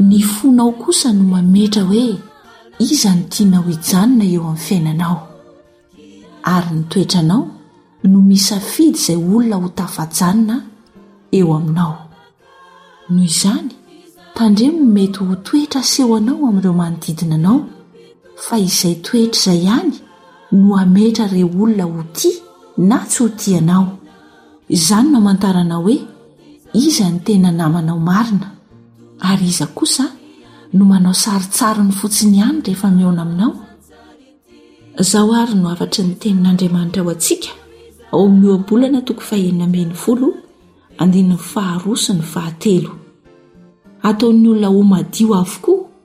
Ny fonao kosa no mametra hoe iza no tianao hijanona eo amin'ny fiainanao. Ary ny toetranao no misafidy izay olona ho tafajanona eo aminao. Noho izany, tandremo ny mety ho toetra asehonao amin'ireo manodidina anao, fa izay toetra izay ihany no hametra ireo olona ho tia na tsy ho tia anao. Izany no amantarana hoe iza ny tena namanao marina. Ary iza kosa no manao sarintsariny fotsiny ihany rehefa mihaona aminao? Izao ary no hafatry ny tenin'Andriamanitra ho antsika ao amin'ny ohabolana toko fahenina ambin'ny folo andininy faharoa sy ny fahatelo. Ataon'ny olona ho madio avokoa.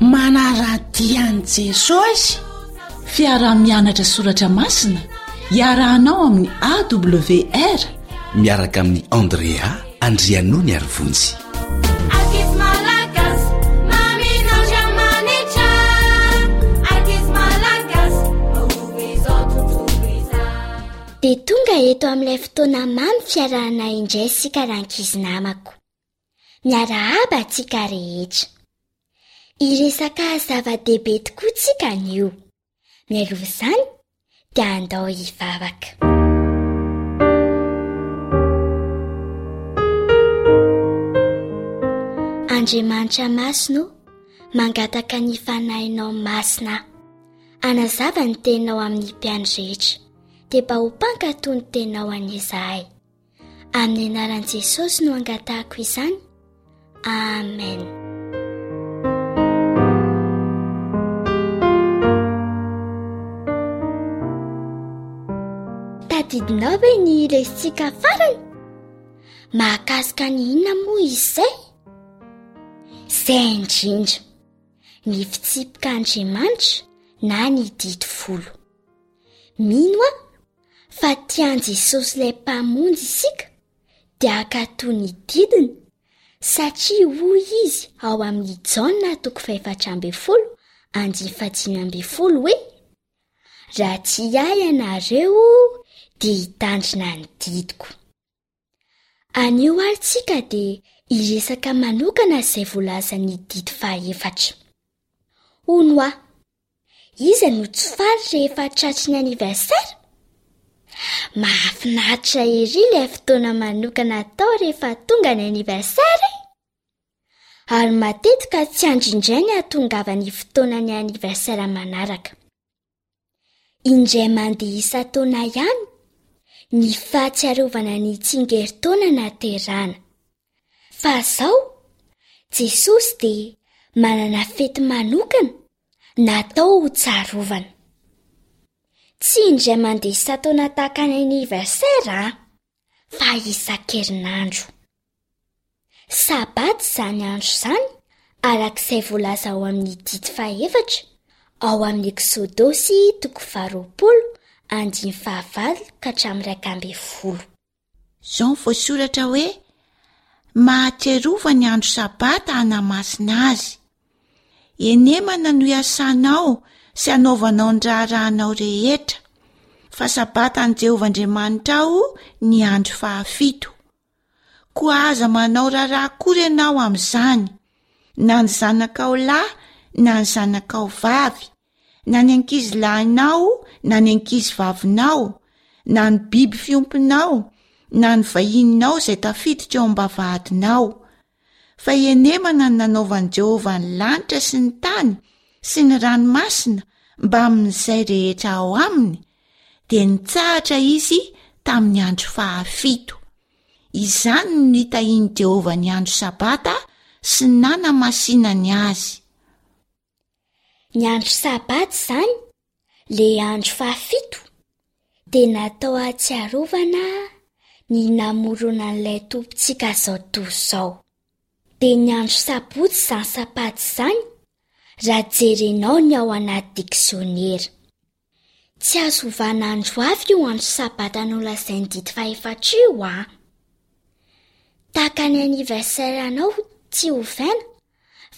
Manaradia an'i Jesosy! Fiaraha-mianatra soratra masina iarahanao amin'ny AWR miaraka amin'i Andrea Andrianonyarivonjy. Dia tonga eto amin'ilay fotoana mamy fiarahana indray isika rankizy namako. Miarahaba antsika rehetra. Hiresaka zava-dehibe tokoa tsika anio. Mialoha izany dia andao hivavaka. Andriamanitra masina o, mangataka ny fanahinao masina aho. Anazava ny teninao amin'ny mpiandry rehetra, dia mba ho mpankato ny tenao anie izahay. Amin'ny anaran'i Jesosy no angatahako izany. Amen. didinao ve ny resintsika farany mahakasika ny inona moa izay izay indrindra ny fitsipika andriamanitra na ny didy folo mino aho fa tian'i Jesosy ilay Mpamonjy isika, dia hankatò ny didiny, satria hoy izy ao amin'ny Jaona toko fahefatra ambin'ny folo andin'ny fahadimy ambin'ny folo hoe Raha tsy ahy ianareo, dia hitandrina ny didiko. Anio ary tsika dia hiresaka manokana izay voalazan'ny didy fahaefatra. Hono aho, iza no tsy faly rehefa tratry ny anniversaire? Mahafinaritra ery ilay fotoana manokana atao rehefa tonga ny anniversaire e! Ary matetika tsy andry indray ny hahatongavan'ny fotoanan'ny anniversaire manaraka. Indray mandeha isan-taona ihany ny fahatsiarovana ny tsingerin-taona naterana. Fa izao, Jesosy dia manana fety manokana natao ho tsarovana. Tsy indray mandeha isan-taona tahaka ny anniversaire an! fa isan-kerinandro. Sabata izany andro izany araka izay voalaza ao amin'ny didy fahefatra ao amin'ny Eksodosy toko faharoapolo andiny fahavalo ka hatramin'ny iraika ambin'ny folo. Izao ny voasoratra hoe mahatsiarova ny andro sabata hanamasina azy. Enemana no iasanao sy anaovanao ny raharahanao rehetra, fa sabatan'i Jehovah Andriamanitrao ny andro fahafito. Koa aza manao raharaha akory ianao amin'izany, na ny zanakao lahy na ny zanakao vavy, na ny ankizy lahinao na ny ankizy vavinao na ny biby fiompinao na ny vahininao izay tafiditra eo ambavahadinao fa enemana ny nanaovan'i jehovah ny lanitra sy ny tany sy ny ranomasina mbamin'izay rehetra ao aminy dia nitsahatra izy tamin'ny andro fahafito izany no nitahian'i jehovah ny andro sabata sy nanamasinany azy Ny andro Sabata izany, ilay andro fahafito, dia natao hahatsiarovana ny namoronan'ilay Tompontsika izao tontolo izao. Dia ny andro Sabotsy izany Sabata izany raha jerenao ny ao anaty diksionera. Tsy azo ovana andro hafa io andro sabata nolazain'ny didy fahefatra io a. Ah. Tahaka ny anniversaire anao tsy ovaina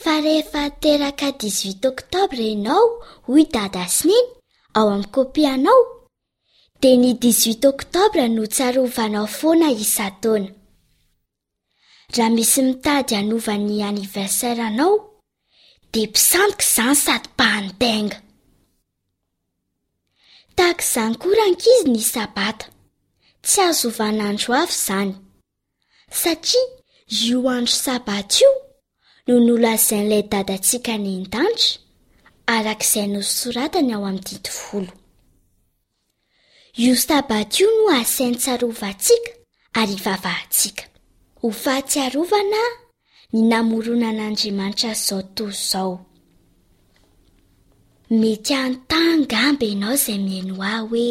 fa rehefa teraka 18 octobre ianao hoy dada sy neny ao amin'ny kopianao dia ny 18 octobre no tsarovanao foana isan-taona. Raha misy mitady hanova ny anniversaire anao, dia mpisandoka izany sady mpahandainga. Tahaka izany koa rankizy ny sabata. Tsy azo ovana andro hafa izany, satria io andro sabata io no nolazain'ilay Dadantsika any an-danitra, araka izay nosoratany ao amin'ny Didy Folo. Io Sabata io no asainy tsarovan-tsika ary ivavahan-tsika. Ho fahatsiarovana ny namoronan'Andriamanitra izao tontolo izao. Mety hanontany ngamba ianao izay mihaino ahy hoe,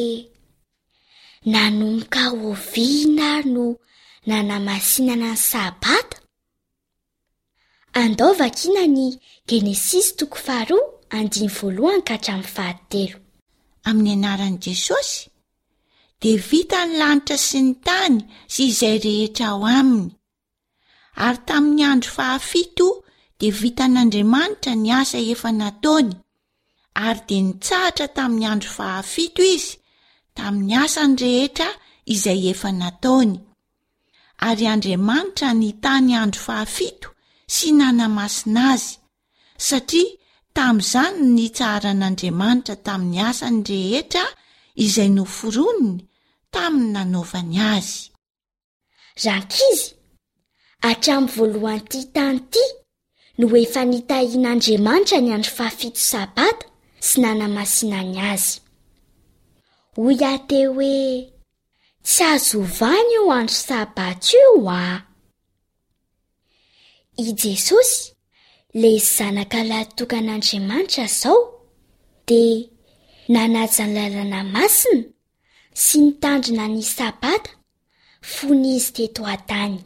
Nanomboka oviana ary no nanamasinana ny Sabata? Andao vakina ny Genesisy toko faharoa andininy voalohany ka hatramin'ny fahatelo. Amin'ny anaran'i Jesosy, dia vita ny lanitra sy ny tany sy izay rehetra ao aminy. Ary tamin'ny andro fahafito dia vitan'Andriamanitra ny asa efa nataony, ary dia nitsahatra tamin'ny andro fahafito izy tamin'ny asany rehetra izay efa nataony. Ary Andriamanitra nitaha ny andro fahafito sy nanamasina azy, satria tamin'izany no nitsaharan'Andriamanitra tamin'ny asany rehetra izay noforoniny tamin'ny nanaovany azy. Rankizy, hatramin'ny voalohan'ity tany ity no efa nitahian'Andriamanitra ny andro fahafito sabata sy nanamasinany azy. Hoy aho teo hoe, tsy azo ovana io andro sabata io a! I Jesosy, le zanaka lahitokan'Andriamanitra zao, dia nanaja ny lalana masina sy nitandrina ny sabata fony izy teto an-tany.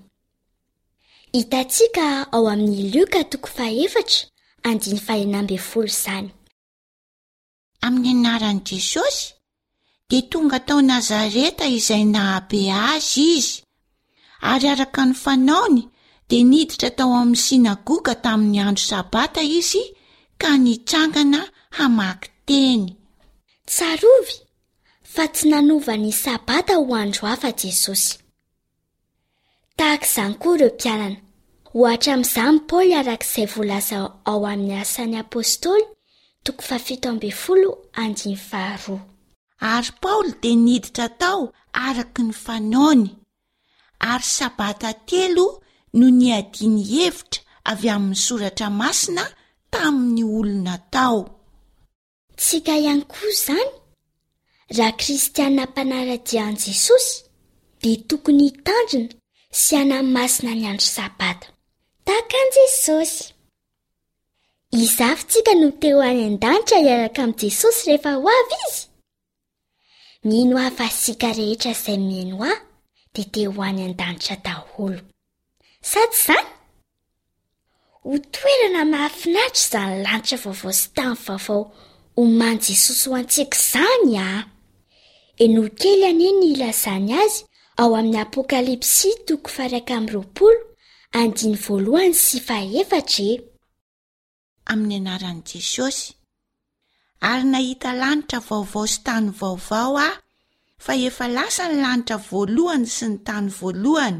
Hitantsika ao amin'ny Lioka toko fahefatra andiny fahenina ambin'ny folo izany. Amin'ny anaran'i Jesosy, dia tonga tao Nazareta izay nahabe azy izy, ary araka ny fanaony dia niditra tao amin'ny synagoga tamin'ny andro Sabata izy ka nitsangana hamaky teny. Tsarovy fa tsy nanova ny Sabata ho andro hafa Jesosy. Tahaka izany koa ireo mpianana. Ohatra amin'izany Paoly araka izay voalaza ao amin'ny Asan'ny Apostoly, toko fahafito ambin'ny folo, andininy faharoa. Ary Paoly dia niditra tao araka ny fanaony, ary sabata telo no niadiany hevitra avy amin'ny Soratra Masina tamin'ny olona tao. Tsika ihany koa izany, raha kristiana mpanara-dia an'i Jesosy, dia tokony hitandrina sy hanahy masina ny andro sabata. Tahaka an'i Jesosy. Iza avy tsika no te ho any an-danitra hiaraka amin'i Jesosy rehefa ho avy Izy? Mino aho fa isika rehetra izay mihaino ahy dia te ho any an-danitra daholo. Sa tsy izany? Ho toerana mahafinaritra izany lanitra vaovao sy tany vaovao omanin'i Jesosy ho antsika izany a! Henoy kely anie ny ilazany azy ao amin'ny Apokalypsy toko faha-iraika amby roapolo, andininy voalohany sy faha-efatra e! amin'ny anaran'i Jesosy. Ary nahita lanitra vaovao sy tany vaovao aho, fa efa lasa ny lanitra voalohany sy ny tany voalohany,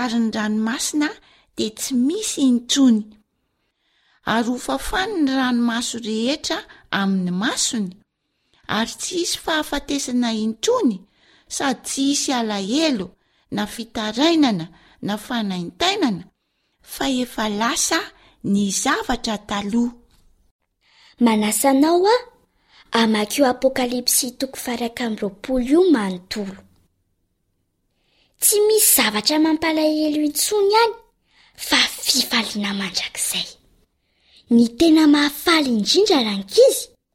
ary ny ranomasina dia tsy misy intsony. Ary hofafany ny ranomaso rehetra amin'ny masony, ary tsy hisy fahafatesana intsony sady tsy hisy alahelo na fitarainana na fanaintainana fa efa lasa ny zavatra taloha. Manasa anao aho hamaky io Apokalypsy toko farak amby roapolo io manontolo. Tsy misy zavatra mampalahelo intsony any fa fifaliana mandrakizay. Ny tena mahafaly indrindra rankizy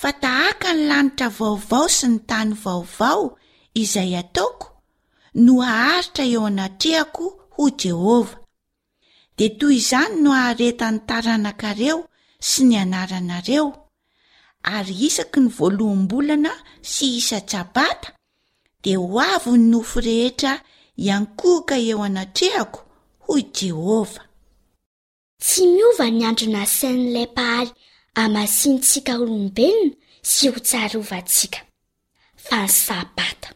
Fa tahaka ny lanitra vaovao sy ny tany vaovao izay ataoko no haharitra eo anatrehako, hoy Jehovah. Dia toy izany no hahareta ny taranakareo sy ny anaranareo, ary isaky ny voaloham-bolana sy isan-tsabata dia ho avy ny nofo rehetra hiankohoka eo anatrehako, hoy Jehovah. Tsy miova ny andro nasain'ilay Mpahaly hamasintsika olombelona sy ho tsarovantsika, fa ny Sabata.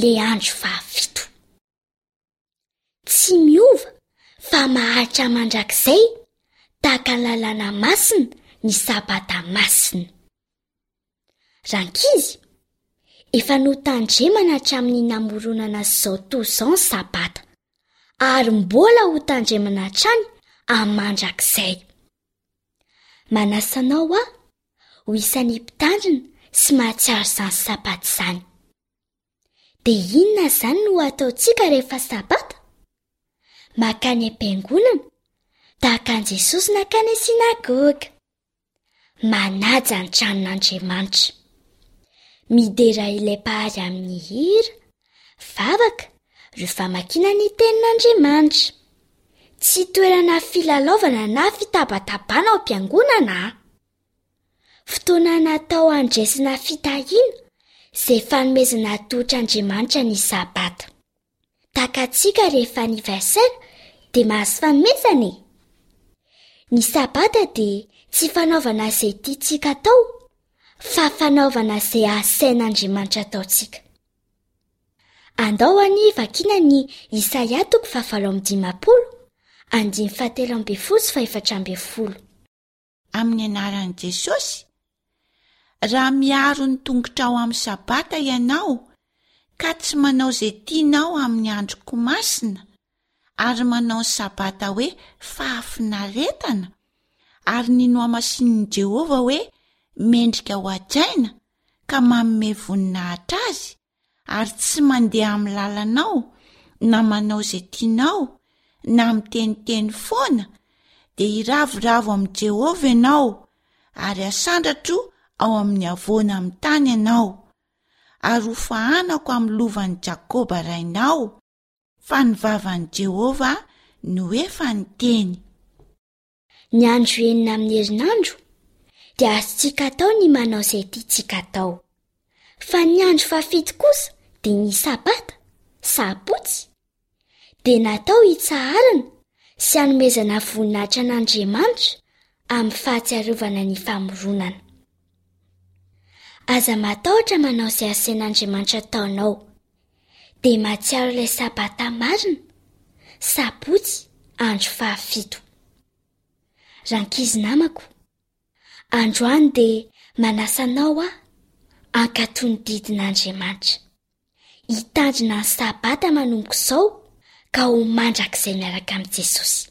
Le andro fahafito. Tsy miova fa maharitra mandrakizay tahaka ny lalàna masina ny Sabata masina. Rankizy, efa notandremana hatramin'ny namoronana izao toa izao ny Sabata, ary mbola hotandremana hatrany amin'ny mandrakizay. Manasa anao aho ho isan'ny mpitandrina sy mahatsiaro izany Sabata izany. Dia inona izany no hataontsika rehefa Sabata? Mankany am-piangonana, tahaka an'i Jesosy nankany sinagoga. Manaja ny tranon'Andriamanitra. Midera ilay mpahary amin'ny hira, vavaka, ireo famakiana ny tenin'Andriamanitra. Tsy toerana filalaovana na fitabatabana ao am-piangonana. Fotoana natao handresina fitahiana izay fanomezana tohotr'Andriamanitra ny sabata. Takatsika rehefa anniversaire dia mahazo fanomezana e! Ny sabata dia tsy fanaovana izay tiantsika atao fa fanaovana izay hahasain'Andriamanitra ataontsika. Andao anie vakina ny Isaia toko fahavalo amby dimampolo, andininy fahatelo ambin'ny folo sy fahefatra ambin'ny folo. amin'ny anaran'i Jesosy? Raha miaro ny tongotrao amin'ny sabata ianao ka tsy manao izay tianao amin'ny androko masina ary manao ny sabata hoe fahafinaretana ary ny nohamasinin'i Jehovah hoe mendrika hohajaina ka manome voninahitra azy, ary tsy mandeha amin'ny lalanao na manao izay tianao na miteniteny foana, dia hiravoravo amin'i Jehovah ianao ary hasandratro ao amin'ny havoana amin'ny tany ianao, ary hofahanako amin'ny lovan'i Jakoba rainao, fa ny vavan'i Jehovah no efa niteny. ny andro enina amin'ny herinandro, dia azontsika atao ny manao izay tiantsika atao. Fa ny andro fahafito kosa dia ny sabata, sabotsy, dia natao hitsaharana sy hanomezana voninahitra an'Andriamanitra amin'ny fahatsiarovana ny famoronana. Aza matahotra manao izay asain'Andriamanitra ataonao. Dia mahatsiaro ilay Sabata marina, Sabotsy, andro fahafito. Rankizy namako, androany dia manasa anao aho hankatò ny didin'Andriamanitra. Hitandrina ny Sabata manomboka izao ka ho mandrakizay miaraka amin'i Jesosy.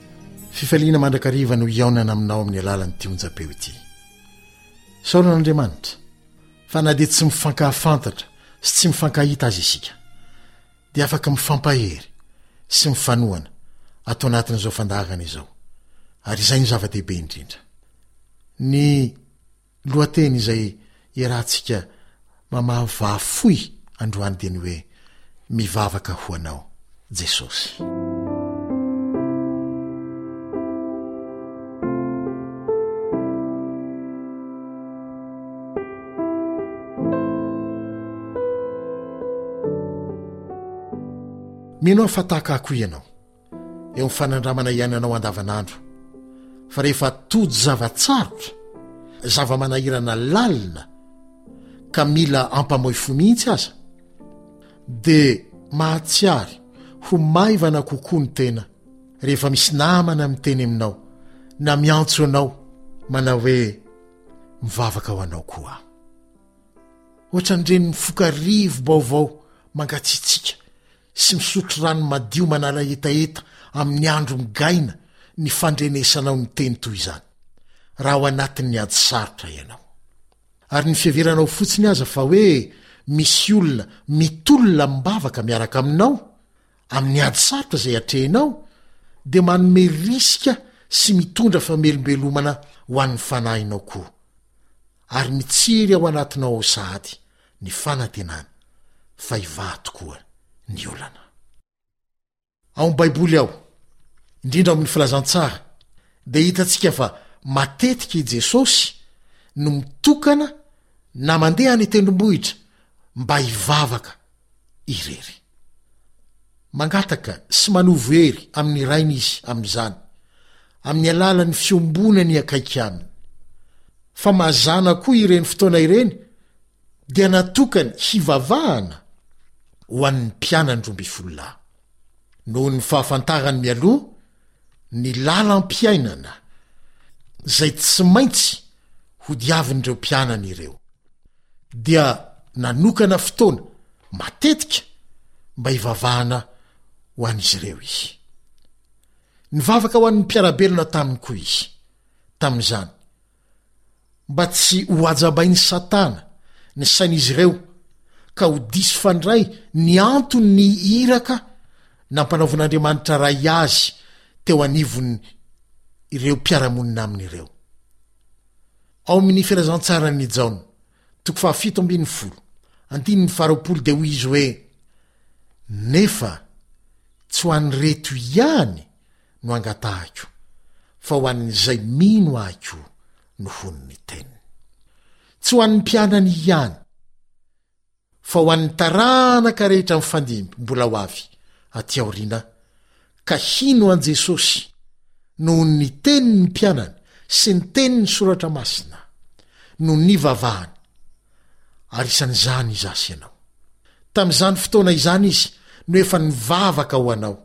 Fifaliana mandrakariva no hiaonana aminao amin'ny alalan'ity onjam-peo ity. Saorana Andriamanitra fa na dia tsy mifankahafantatra sy tsy mifankahita aza isika, dia afaka mifampahery sy mifanohana ato anatin'izao fandaharana izao, ary izay no zava-dehibe indrindra. Ny. Lohateny izay iarahantsika mamahavaha fohy androany dia ny hoe, Mivavaka ho anao, Jesosy. Mino aho fa tahaka ahy koa ianao. eo amin'ny fanandramana iainanao andavanandro fa rehefa tody zava-tsarotra zava-manahirana lalina ka mila ampamoy fo mihitsy aza dia mahatsiary ho maivana kokoa ny tena rehefa misy namana miteny aminao na miantso anao manao hoe mivavaka ho anao koa ohatra nyreny mifoka rivo-baovao mangatsitsiaka sy misotro rano madio manala hetaheta amin'ny andro migaina ny fandrenesanao ny teny toy izany, raha ao anatin'ny ady sarotra ianao. Ary ny fiheveranao fotsiny aza fa hoe misy olona mitolona amim-bavaka miaraka aminao, amin'ny ady sarotra izay atrehinao, dia manome risika sy mitondra famelombelomana ho an'ny fanahinao koa. Ary mitsiry ao anatinao ao sahady, ny fanantenana fa hivaha tokoa ny olana. Ao amin'ny Baiboly ao, indrindra ao amin'ny Filazantsara, dia hitantsika fa matetika i Jesosy no mitokana na mandeha any an-tendrombohitra mba hivavaka irery. Mangataka sy manovo hery amin'ny Rainy izy amin'izany, amin'ny alalan'ny fiombonany akaiky aminy. Fa mazàna koa ireny fotoana ireny dia natokany hivavahana ho an'ny mpianany roa ambin'ny folo lahy. Noho ny fahafantarany mialoha ny lalam-piainana izay tsy maintsy hodiavin'ireo mpianany ireo, dia nanokana fotoana matetika mba hivavahana ho an'izy ireo izy. Nivavaka ho an'ny mpiara-belona taminy koa izy tamin'izany. mba tsy ho hajabain'i Satana ny sain'izy ireo ka ho diso fandray ny anton'ny iraka nampanaovin'Andriamanitra Ray azy teo anivon'ny ireo mpiara-monina aminy ireo. Ao amin'ny Filazantsaran'i Jaona. Toko fahafito ambin'ny folo, andininy faharoapolo dia hoy izy hoe, Nefa tsy ho an'ireto ihany no angatahiko, fa ho an'izay mino Ahy koa no hony ny teniny. Tsy ho an'ny mpianany ihany. fa ho an'ny taranaka rehetra mifandimby mbola ho avy aty aoriana ka hino an'i Jesosy noho ny teny ny mpianany sy ny teny ny soratra masina no nivavahany ary isan'izany izaho sy ianao tamin'izany fotoana izany izy no efa nivavaka ho anao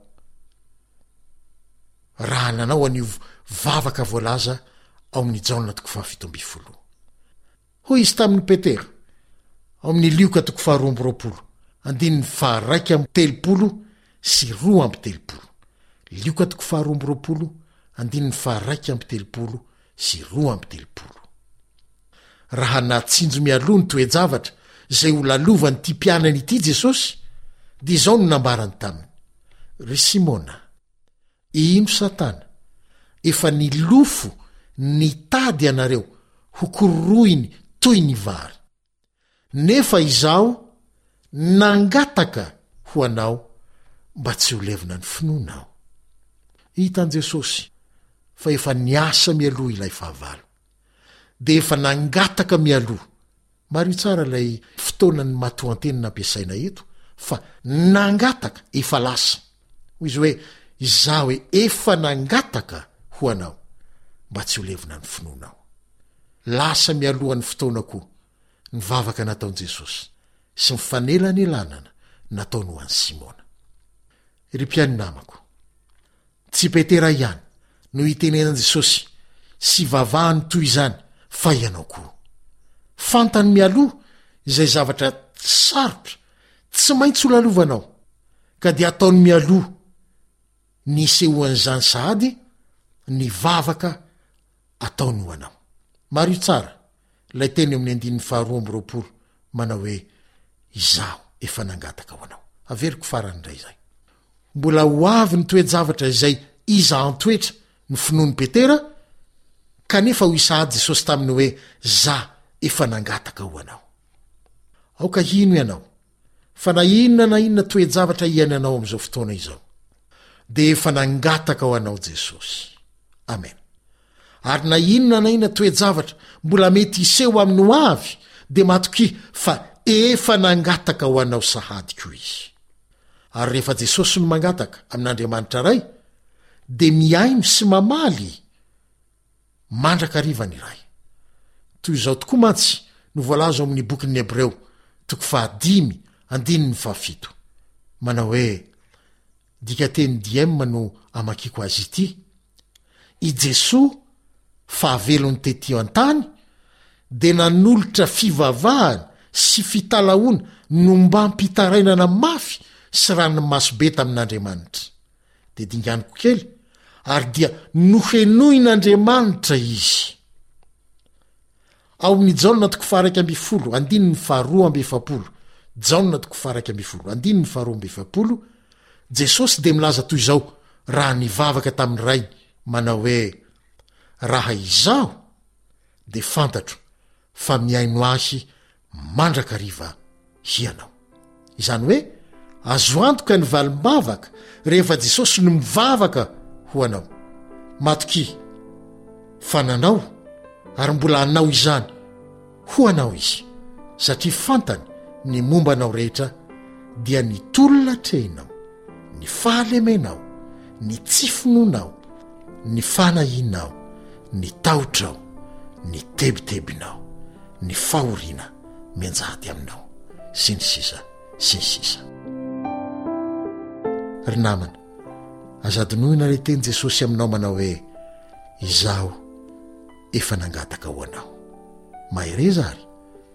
raha nanao an'io vavaka voalaza ao amin'ny jaona toko fahafito ambin'ny folo Hoy izy tamin'i Petera, ao amin'ny Lioka toko faharoa amby roapolo, andininy faharaika amby telopolo sy roa amby telopolo. Lioka toko faharoa amby roapolo, andininy faharaika amby telopolo sy roa amby telopolo. Raha natsinjo mialoha ny toe-javatra izay ho lalovan'ity mpianany ity Jesosy, dia izao no nambarany taminy, Ry Simona, Ino Satana? Efa nilofo nitady anareo ho kororohiny toy ny vary. Nefa izaho nangataka ho anao mba tsy ho levona ny finoanao. Hitan'i Jesosy fa efa niasa mialoha ilay fahavalo. dia efa nangataka mialoha. Mariho tsara ilay fotoanan'ny matoanteny nampiasaina eto fa nangataka efa lasa. Hoy izy hoe, Izaho efa nangataka ho anao mba tsy ho levona ny finoanao. Lasa mialohan'ny fotoana koa ny vavaka nataon'i Jesosy sy ny fanelanelanana nataony ho an'i Simona. Ry mpihaino namako, Tsy Petera ihany no hiteneran'i Jesosy, Sy vavahany toy izany, fa ianao koa. Fantany mialoha izay zavatra sarotra tsy maintsy holalovanao, ka dia ataony mialoha ny hisehoan'izany sahady ny vavaka ataony ho anao. Mariho tsara ilay teny eo amin'ny andininy faharoa amby roapolo manao hoe, Izaho efa nangataka ho anao. Averiko farany indray izay. Mbola ho avy ny toe-javatra izay hizahan-toetra ny finoan'i Petera, kanefa hoy sahady Jesosy taminy hoe, Za efa nangataka ho anao. Aoka hino ianao fa na inona na inona toe-javatra iainanao amin'izao fotoana izao dia efa nangataka ho anao jesosy amen ary na inona na inona toe-javatra mbola mety iseho amin'ny ho avy dia matoki fa efa nangataka ho anao sahady koa izy ary rehefa jesosy no mangataka amin'andriamanitra ray dia mihaino sy mamaly mandrakariva ny Ray. Toy izao tokoa mantsy no voalaza ao amin'ny bokin'ny Hebreo, toko fahadimy, andininy fahafito. Manao hoe, dikateny dm no amakiako azy ity, I Jesoa, fahavelony tetỳ an-tany, dia nanolotra fivavahana sy fitalahoana nombam-pitarainana mafy sy ranomaso be tamin'Andriamanitra. dia dinganiko kely ary dia nohenoin'andriamanitra izy ao amin'ny jaona toko faraika amby folo andiny ny faharoa amby efapolo jaona toko faraika amby folo andiny ny faharoa amby efapolo jesosy dia milaza toy izao raha nivavaka tamin'ny rainy manao hoe raha izaho dia fantatro fa mihaino ahy mandrakariva hianao. Izany hoe azo antoka ny valim-bavaka rehefa Jesosy no mivavaka ho anao. Matokia fa nanao ary mbola hanao izany ho anao izy satria fantany ny momba anao rehetra dia ny tolona atrehinao. ny fahalemenao, ny tsy finoanao, ny fanahianao, ny tahotrao, ny tebitebinao, ny fahoriana mianjady aminao, sy ny sisa sy ny sisa. Ry namana, aza adinoina ilay teny Jesosy aminao manao hoe izaho efa nangataka ho anao. Mahereza ary.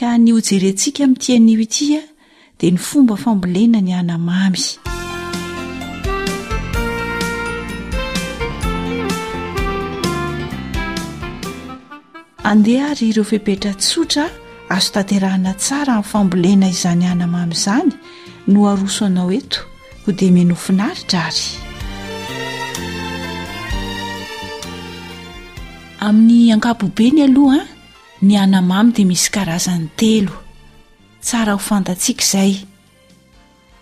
Ka ny hojerentsika amin'ity anio ity dia ny fomba fambolena ny anamamy. Andeha ary ireo fepetra tsotra azo tanterahana tsara amin'ny fambolena izany anamamy izany no aroso anao eto ho dia mino finaritra ary. Amin'ny ankapobeny aloha Ny anamamy dia misy karazany telo, tsara ho fantatsika izay.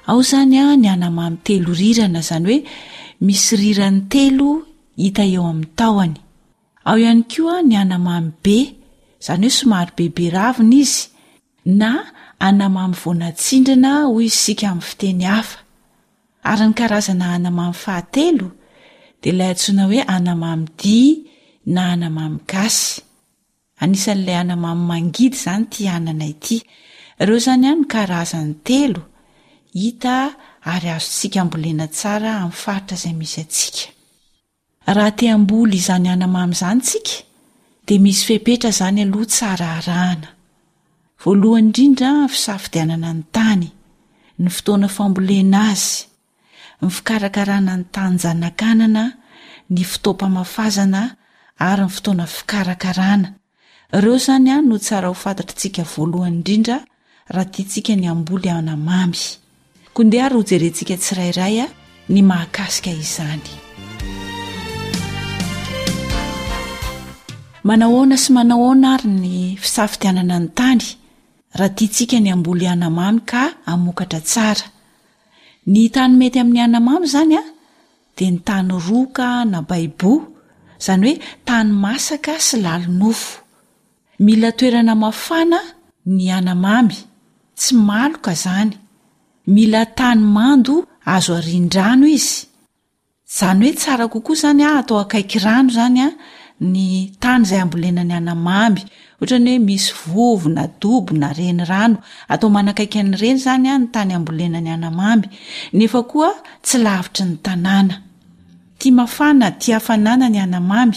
Ao izany ny anamamy telo rirana, izany hoe misy rirany telo hita eo amin'ny tahony. Ao ihany koa ny anamamy be, izany hoe somary bebe ravina izy, na anamamy vao natsindrina hoy isika amin'ny fiteny hafa. Ary ny karazana anamamy fahatelo dia ilay antsoina hoe anamamy dia na anamamy gasy. Anisan'ilay anamamy mangidy izany ity anana ity. Ireo izany ihany no karazany telo hita ary azontsika ambolena tsara amin'ny faritra izay misy antsika. Raha te hamboly izany anamamy izany isika dia misy fepetra izany aloha tsara arahana. Voalohany indrindra ny fisafidianana ny tany, ny fotoana fambolena azy, ny fikarakarana ny tany zanakanana, ny fotoam-pamafazana ary ny fotoana fikarakarana. Ireo izany no tsara ho fantatr'tsika voalohany indrindra raha tiantsika ny hamboly anamamy. Koa ndeha ary hojerentsika tsirairay ny mahakasika izany. Manahoana sy manahoana ary ny fisafidianana ny tany raha tiantsika ny hamboly anamamy ka hamokatra tsara? Ny tany mety amin'ny hanamamo izany dia ny tany roka na baiboho, izany hoe tany masaka sy lalin-nofo. Mila toerana mafana ny hanamamy, tsy maloka izany. Mila tany mando azo arindràno izy. Izany hoe tsara kokoa izany an atao akaiky rano izany an ny tany izay hambolena ny anamamy, ohatra ny hoe misy vovo na dobo na renirano, atao manakaiky an'ireny izany an ny tany hambolena ny anamamy, nefa koa tsy lavitry ny tanàna. Tia mafana, tia hafanana ny anamamy,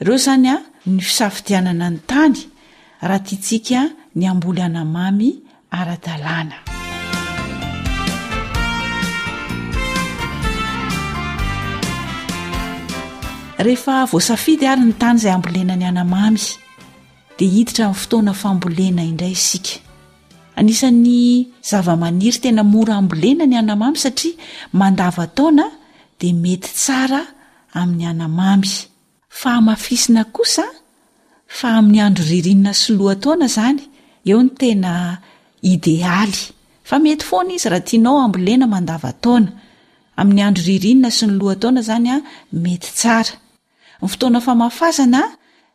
Ireo izany ny fisafidianana ny tany raha tiantsika ny hamboly anamamy ara-dalàna. Rehefa voasafidy ary ny tany izay hambolena ny anamamy dia hiditra amin'ny fotoana fambolena indray isika. Anisan'ny zavamaniry tena mora hambolena ny anamamy satria mandavataona dia mety tsara. amin'ny anamamy. Fahamafisina kosa fa amin'ny andro ririnina sy lohataona izany eo no tena idealy fa mety foana izy raha tianao hambolena mandavantaona. Amin'ny andro ririnina sy ny lohataona izany mety tsara. Ny fotoana famafazana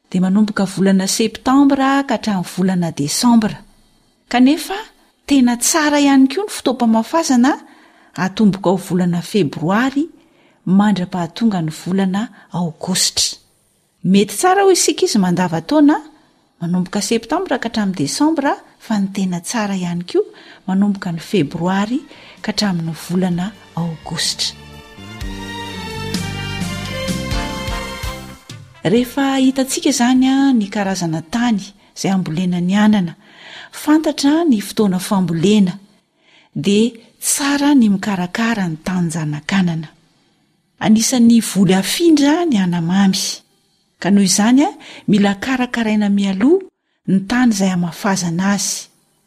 dia manomboka volana septambra ka hatramin'ny volana desambra. Kanefa, tena tsara ihany koa ny fotoam-pamafazana atomboka ao volana Febroary mandra-pahatonga ny volana Aogositra. Mety tsara ho isika izy mandavan-taona, manomboka Septambra ka hatramin'ny Desambra, fa ny tena tsara ihany koa manomboka ny Febroary ka hatramin'ny volana Aogositra. Rehefa hitantsika izany ny karazana tany izay hambolena ny anana, fantatra ny fotoana fambolena, dia tsara ny mikarakara ny tanin-janakanana. Anisan'ny voly afindra ny anamamy, ka noho izany mila karakaraina mialoha ny tany izay hamafazana azy,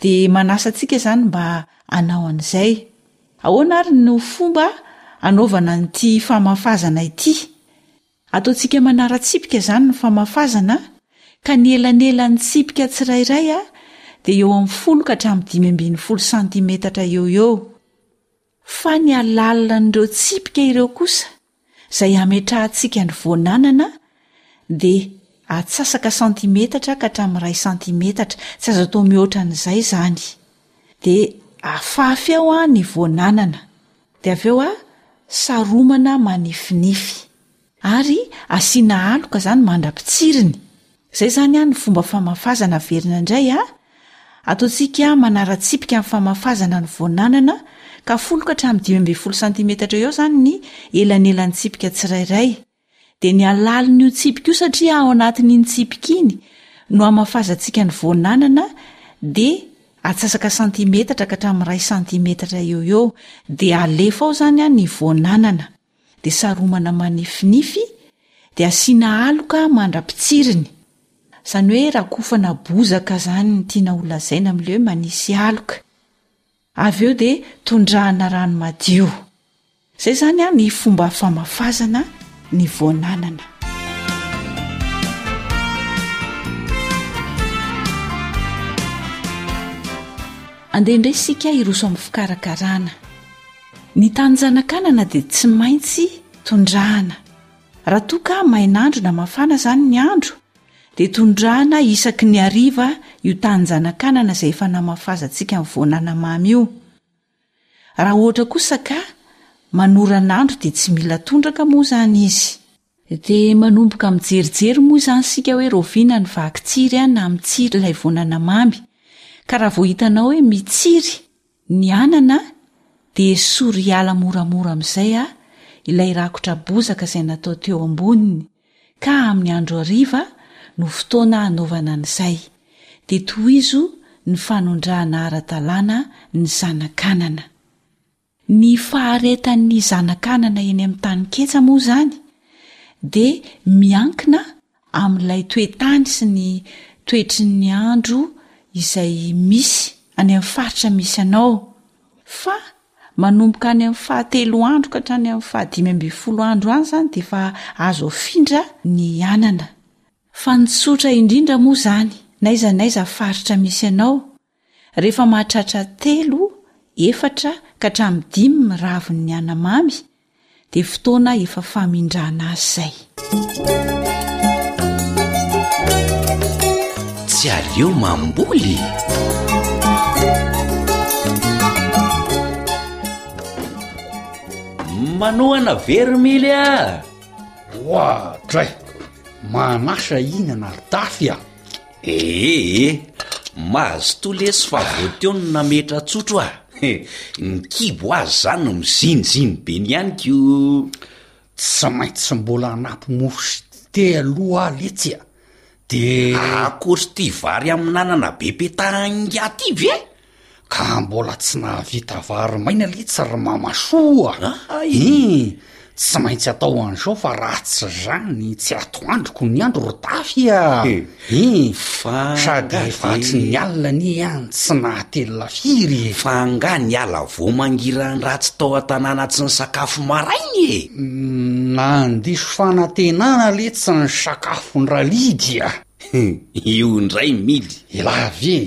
dia manasa antsika izany mba hanao an'izay. Ahoana ary no fomba hanaovana an'ity famafazana ity? Ataontsika manara-tsipika izany ny famafazana, ka ny elanelan'ny tsipika tsirairay dia eo amin'ny folo ka hatramin'ny dimy ambin'ny folo santimetatra eo ho eo, fa ny halalin'ireo tsipika ireo kosa izay hametrahantsika ny voan'anana dia atsasaka santimetatra ka hatramin'ny iray santimetatra, tsy azo atao mihoatra an'izay izany, dia afafy ao ny voan'anana, dia avy eo saromana manifinify ary asiana aloka izany mandra-pitsiriny, Izay izany an ny fomba famafazana averina indray a! Ataontsika manara-tsipika ny famafazana ny voan'anana ka foloka hatramin'ny dimy ambin'ny folo santimetatra eo izany ny elanelan'ny tsipika tsirairay. Dia ny halalin'io tsipika io satria ao anatin'iny tsipika iny no hamafazantsika ny voan'anana dia atsasaka santimetatra ka hatramin'ny iray santimetatra eo eo dia alefa ao izany an ny voan'anana. dia saromana manifinify dia asiana aloka mandra-pitsiriny, izany hoe rakofana bozaka izany ny tiana ho lazaina amin'ilay hoe manisy aloka. Avy eo dia tondrahana rano madio. Izay izany an ny fomba famafazana ny voan'anana. Andeha indray isika hiroso amin'ny fikarakarana. Ny tany zanakanana dia tsy maintsy tondrahana. Raha toa ka mainandro na mafana izany ny andro, dia tondrahana isaky ny hariva io tany zanakanana izay efa namafazantsika ny voanana mamy io. Raha ohatra kosa ka manoran'andro dia tsy mila tondraka moa izany izy. Dia manomboka mijerijery moa izany isika hoe raoviana ny vaky tsiry an na mitsiry ilay vonana mamy. Ka raha vao hitanao hoe mitsiry ny anana dia esory hiala moramora amin'izay an ilay rakotra bozaka izay natao teo amboniny ka amin'ny andro hariva no fotoana hanaovana an'izay. Dia tohizo ny fanondrahana ara-dalàna ny zanak'anana. Ny faharetan'ny zanakanana eny amin'ny taninketsa moa izany dia miankina amin'ilay toe-tany sy ny toetry ny andro izay misy any amin'ny faritra misy anao fa manomboka any amin'ny fahatelo andro ka hatrany amin'ny fahadimy ambin'ny folo andro any izany dia efa azo afindra ny anana fa ny tsotra indrindra moa izany n'aiza n'aiza faritra misy anao Rehefa mahatratra telo, efatra ka hatramin'ny dimy ny ravin'ny anamamy dia fotoana efa famindrana azy izay. Tsy aleo mamboly! Manohana verimily a! Oadray! Manasa hinana ry dafy a! Ee ee, mazotoa lesy fa vao teo no nametra tsotro ah! he, ny kibo ho azy zany no miziniziny be ny ihany ko! Tsy maintsy mbola hanapy mofo sy thé aloha aho letsy a! de. Akory ty vary amin'anana be petahan'ingahy ty ve? Ka mbola tsy nahavita vary maina letsy ry mama soa a! Ii! Tsy maintsy atao an'izao fa raha tsy izany tsy atoandroko ny andro ry Dafy a! Ii! Fa Sady efa atry ny alina anie an, tsy nahatelina firy e! Fa angaha niala vao mangiran-dratsy tao an-tanàna tsy nisakafo maraina e? Nandiso fanantenana letsy ny sakafon-dRalidy a! Io indray mily! Elah ve e!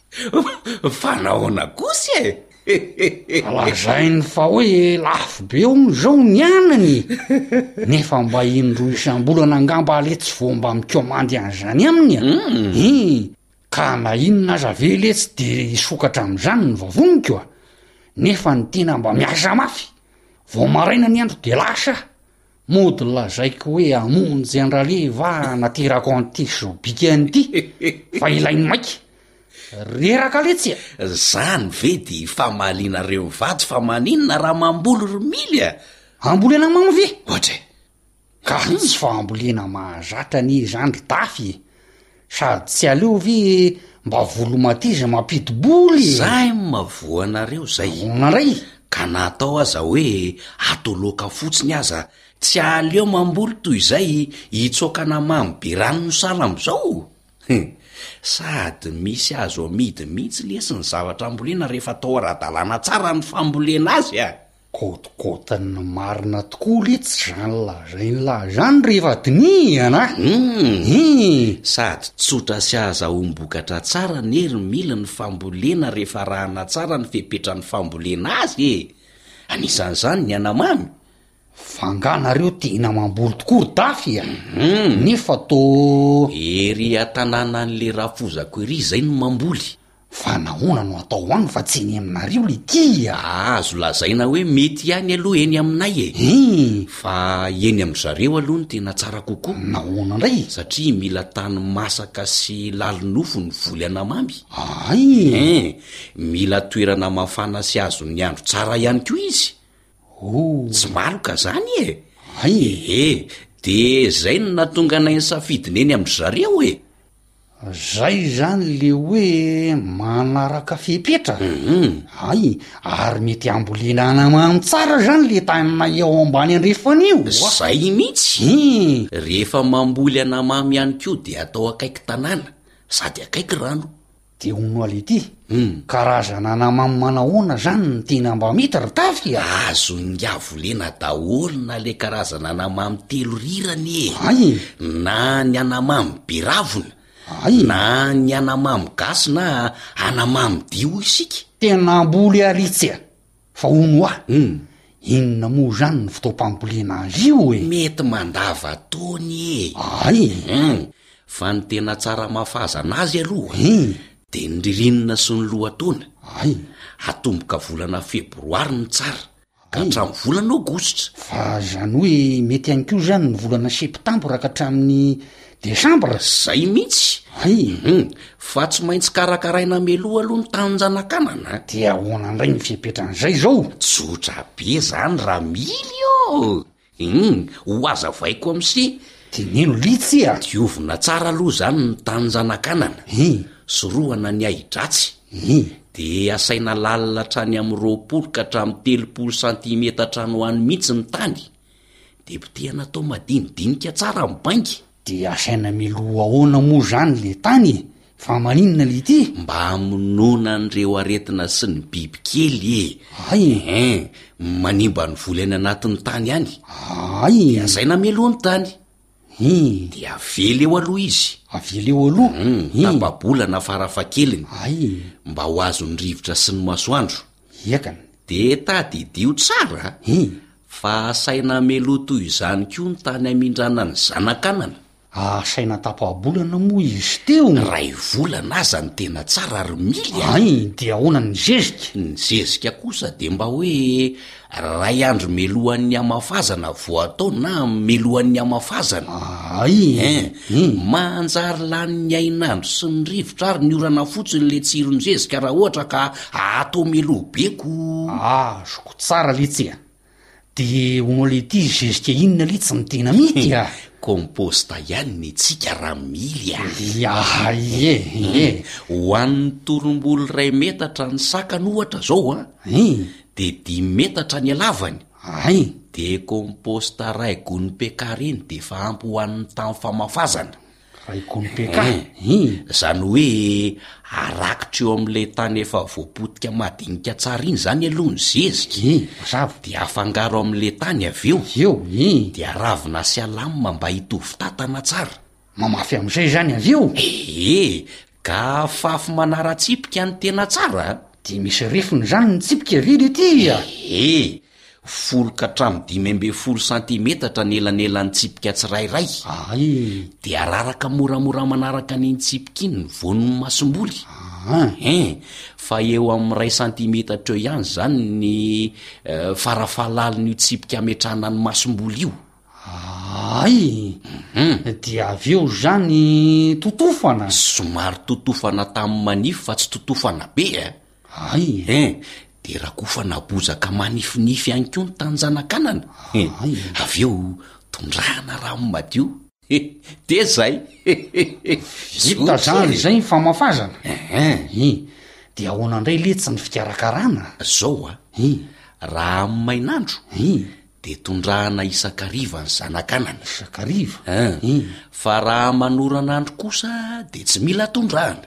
Fa nahoana kosa e? Lazainy fa hoe lafo be hono izao ny anany e! Nefa mba indroa isam-bolana angamba aleha tsy vao mba mikomandy an'izany aminy a! Hii! Ka na inona aza ve aleha tsy dia hisokatra amin'izany ny vavoniko a! Nefa ny tena mba miasa mafy! Vao maraina ny andro dia lasa! Mody lazaiko hoe hamonjy an-dRaleva aho hanaterako an'ity sobika an'ity fa ilainy maika. Reraka letsy e! Zany ve dia ifamalianareo vato fa maninona raha mamboly ry Mily a! Ambolena mamy ve? Ohatra e! Ka tsy fambolena mahazatra anie izany ry Dafy e! Sady tsy aleo ve mba volomateza mampidi-bola e! Zay no mavoanareo zay. Ahoana ndray? Ka na atao aza hoe atao loaka fotsiny aza tsy aleo mamboly toy izay hitsokana mamy be rano ny sala amizao? Hum! Sady misy azo amidy mihitsy lesy ny zavatra ambolena rehefa atao ara-dalàna tsara ny fambolena azy a! Gotigotin'ny marina tokoa re tsy zany lazainy lahy zany rehefa dinihana a! Sady tsotra sy aza ahom-bokatra tsara anie ry mily ny fambolena rehefa arahana tsara ny fepetran'ny fambolena azy e! Anisan'izany ny anamamy. Fa angaha nareo tena mamboly tokoa ry dafy a! Nefa tô. Ery an-tanànan'le rafozako ery izay no mamboly. Fa nahoana no atao ho any fa tsy eny aminareo le tia a? Azo lazaina hoe mety ihany aloha eny aminay e. Hii. Fa eny amin-dry zareo aloha no tena tsara kokoa. Nahoana indray? Satria mila tany masaka sy lalin-nofo ny voly anamamy. Ahay. Hein. Mila toerana mafana sy azon'ny andro tsara ihany koa izy. Oh. Tsy maloka izany e. Ahay. Ee. Dia izay no nahatonga anay nisafidy ny eny amin-dry zareo e. Zay izany le hoe manaraka fepetra ay, ary mety hambolena anamamy tsara zany le tanana eo ambany andrefana io oa. Zay mihitsy, rehefa mamboly anamamy ihany koa dia atao akaiky tanàna sady akaiky rano. Dia hono aletia, Humm karazana namam manahoana zany no tena mba mety ry tafika e! Azon'ny havolena daholo na le karazana anamamy telo rirany e! Hay e! Na ny anamamy be ravina, Hay e! na ny anamamy gasy na anamamy dia hoy isika. Tena mboly ary tsia. Fa hono hoa, inona moa izany ny fotoam-pambolena azy io e? Mety mandavataona e! Ay e! Fa ny tena tsara amafazana azy aloha dia ny ririnina sy ny lohataona. Ay! Atomboka volana febroary no tsara ka hatramin'ny volana aogositra. Fa izany hoe mety ihany koa izany ny volana septambra ka hatramin'ny Desambra zay mihitsy ay hum! Fa tsy maintsy karakaraina meloha aloha ny taninjanakanana a! De ahoana indray ny fepetran'izay zao? Tsotra be zany ra mily ô! Hum! Ho azavaiko am'se! Teneno litsy a! Diovina tsara aloha zany ny taninjanakanana, hum! Sorohana ny ahi-dratsy, hum! De asaina lalina hatrany amin'ny roapolo ka hatramin'ny telopolo santimetatra any ho any mihitsy ny tany, Depiote natao madinidinika tsara ny bainga. De asaina miloha ahoana moa zany le tany e? Fa maninona le ity? Mba amonoana an'ireo aretina sy ny biby kely e! Ay e! Hein! Manimba ny voly any anatin'ny tany any. Ay e! Asaina mialoha ny tany. Hein! De avela eo aloha izy. Avela eo aloha? Hum! Tapa-bola na farafahakeliny. Ay e! Mba ho azon'ny rivotra sy ny masoandro. Iakany. Dia tadidio tsara Hi! fa asaina hameloha toy izany koa ny tany hamindràna ny zanak'anana. Asaina tapa-bolana moa izy teo. Iray volana aza ny tena tsara ry Mily a! Hay! Dia ahoana ny zezika? Ny zezika kosa dia mba hoe iray andro mialohan'ny hamafazana vao atao na mialohan'ny hamafazana. Hay! Hi! Manjary lanin'ny hainandro sy ny rivotra ary ny orana fotsiny ilay tsiron'ny zezika raha ohatra ka Ato meloa be ko. Azoko tsara letsy a! De hono le ity zezika inona letsy no tena mety a! Composta ihany ny antsika raha mily a! Ia ie ie! Ho an'ny torombolo iray metatra ny sakany ohatra zao a! Ein! De dimy metatra ny halavany! Ein! De composta iray gony pe carré-ny defa ampy ho an'ny tany famafazana! Raiko ny PK. Hum! Zany hoe arakitra eo amin'ilay tany efa voapotika madinika tsara iny zany aloha ny zezika. Hum! Mazava. Dia afangaro amin'ilay tany avy eo. Eo. Hum! Dia ravina sy alamina mba hitovy tatana tsara. Mamafy amin'izay zany avy eo? Ee! Ka afafy manara-tsipika ny tena tsara a! Dia misy refiny izany ny tsipika ve ry ity a! Ehe! Folo ka hatramin'ny dimy ambin'ny folo santimetatra ny elanelan'ny tsipika tsirairay. Ay! Dia araraka moramora manaraka an'iny tsipika iny ny voan'ny masomboly. An! Ehe! Fa eo amin'ny iray santimetatra eo ihany izany ny farafahalàlin'io tsipika ametrahana ny masomboly io. Aay! Dia avy eo izany totofana? Somary totofana tamin'ny manify fa tsy totofana be e! Aay! Hein! Dia rakofana bozaka manifinify ihany koa ny tany zanakanana. Aay! Avy eo tondrahana rano madio. He! Dia izay! He! He! He! Vita izany izay ny famafazana? Hein! He! Dia ahoana indray letsy ny fikarakarana? Izao a! He! Raha amin'ny main'andro? He! Dia tondrahana isan-kariva ny zanak'anana. Isan-kariva? An! Fa raha manorana andro kosa dia tsy mila tondrahana.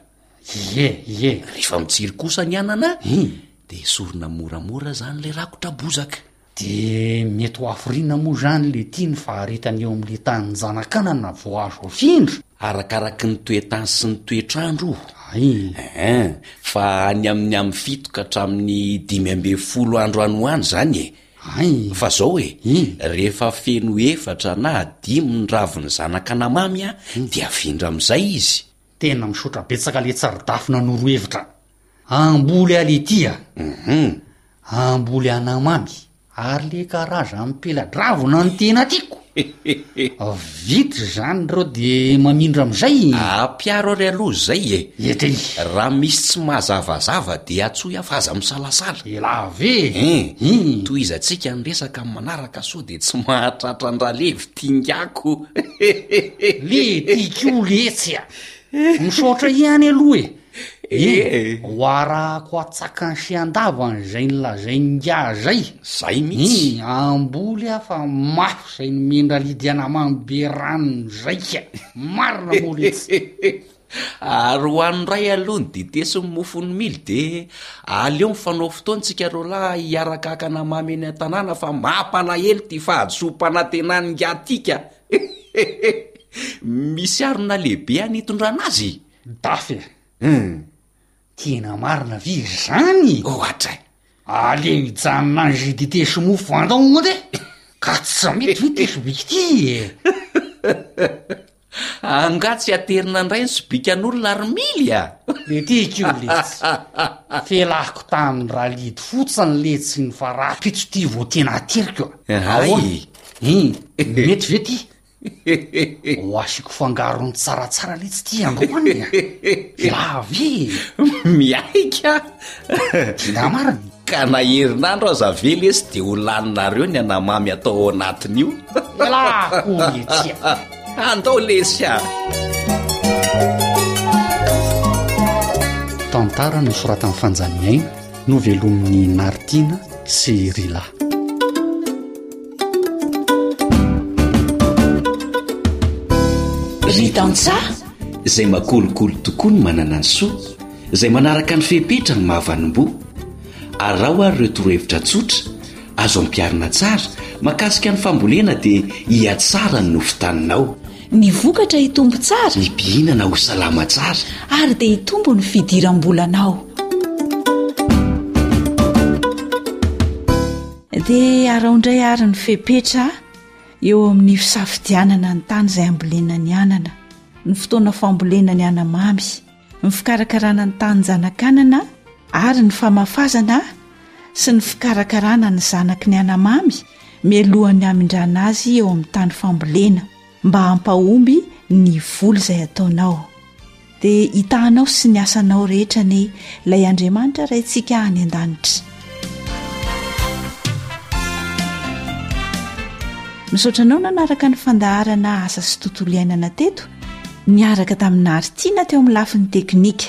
Ie, ie. Rehefa mitsiry kosa ny anana, dia esorina moramora izany ilay rakotra bozaka. Dia mety ho hafiriana moa izany ilay tia ny faharetana eo amin'ilay tanin'ny zanak'anana vao azo afindra? Arakaraky ny toe-tany sy ny toetr'andro. Ay. An! Fa any amin'ny amin'ny fito ka hatramin'ny dimy ambin'ny folo andro any ho any izany e! Ain! Fa zao e, rehefa feno efatra na dimy ny ravin'ny zanak'anamamy a, de avindra amizay izy. Tena misaotra betsaka le tsaridafy nanoro hevitra. Amboly ale ty a! Hum. Amboly anamamy ary le karazan'ny pela-dravina no tena tiako. Vita izany reo dia mamindra amin'izay e! Ampiaro ary aloha izay e! Ety! Raha misy tsy mazavazava dia antsoy aho fa aza misalasala. Elah ve e! Hein! Tohizantsika ny resaka amin'ny manaraka sao dia tsy mahatratra an-dRalevy Tingako. Le tiako letsy a! Misaotra ihany aloha e! Ee, ho arahako atsakany sy andavany zay nolazain'ingahy zay. Zay mihitsy. Hum, amboly aho fa mafy zay nomendra Lydiana mamy be rano zay ka. Marina moa letsy. Ary ho an'ny ray aloha ny dite sy ny mofon'ny mily dia aleo mifanao fotoana tsika roalahy hiaraka haka ana mamy eny an-tanàna fa mampalahelo ity fahadisoam-panantenan'ingahy ity ka. Misy harona lehibe any hitondrana azy e! Dafe a! Hum! Tena marina ve izany? Ohatra e! Aleo hijanona any GDT sy mofo andaho ohatra e! Ka tsy mety ve ity sobika ity e! Angaha tsy aterina indray ny sobikan'olona ry Mily a! Dia tiako io letsy! Felahiko tamin'ny rallye-d fotsiny letsy ny fara-pito ity vao tena ateriko a! Hay! Hum! Mety ve ity? Ho asiko fangarony tsaratsara letsy ty androany a! Viavy e! Miaika! Dinda marina e! Ka na herinandro aza ve lesy dia ho laninareo ny anamamy atao ao anatin'io? Elah akory e! Tsia! Andao lesy a! Tantara nosoratan'i Fanjaniaina, novelomin'i Naritiana sy Rila. Ry tantsaha, izay makolikoly tokoa ny manana ny soa, izay manaraka ny fepetra ny mahavanim-boa. Araho ary ireo torohevitra tsotra, azo ampiharina tsara, makasika ny fambolena dia hihatsara ny nofon-taninao. Ny vokatra hitombo tsara. Ny mpihinana ho salama tsara. Ary dia hitombo ny fidiram-bolanao. Dia arao indray ary ny fepetra eo amin'ny fisafidianana ny tany izay hambolena ny anana, ny fotoana fambolena ny anamamy, ny fikarakarana ny tanin-janakanana ary ny famafazana sy ny fikarakarana ny zanaky ny anamamy mialohan'ny hamindrana azy eo amin'ny tany fambolena. mba hampahomby ny voly izay ataonao dia hitahanao sy ny asanao rehetra anie ilay andriamanitra raintsika any an-danitra misaotra anao nanaraka ny fandaharana asa sy tontolo iainana teto niaraka tamin'ny naharitina teo amin'ny lafiny teknika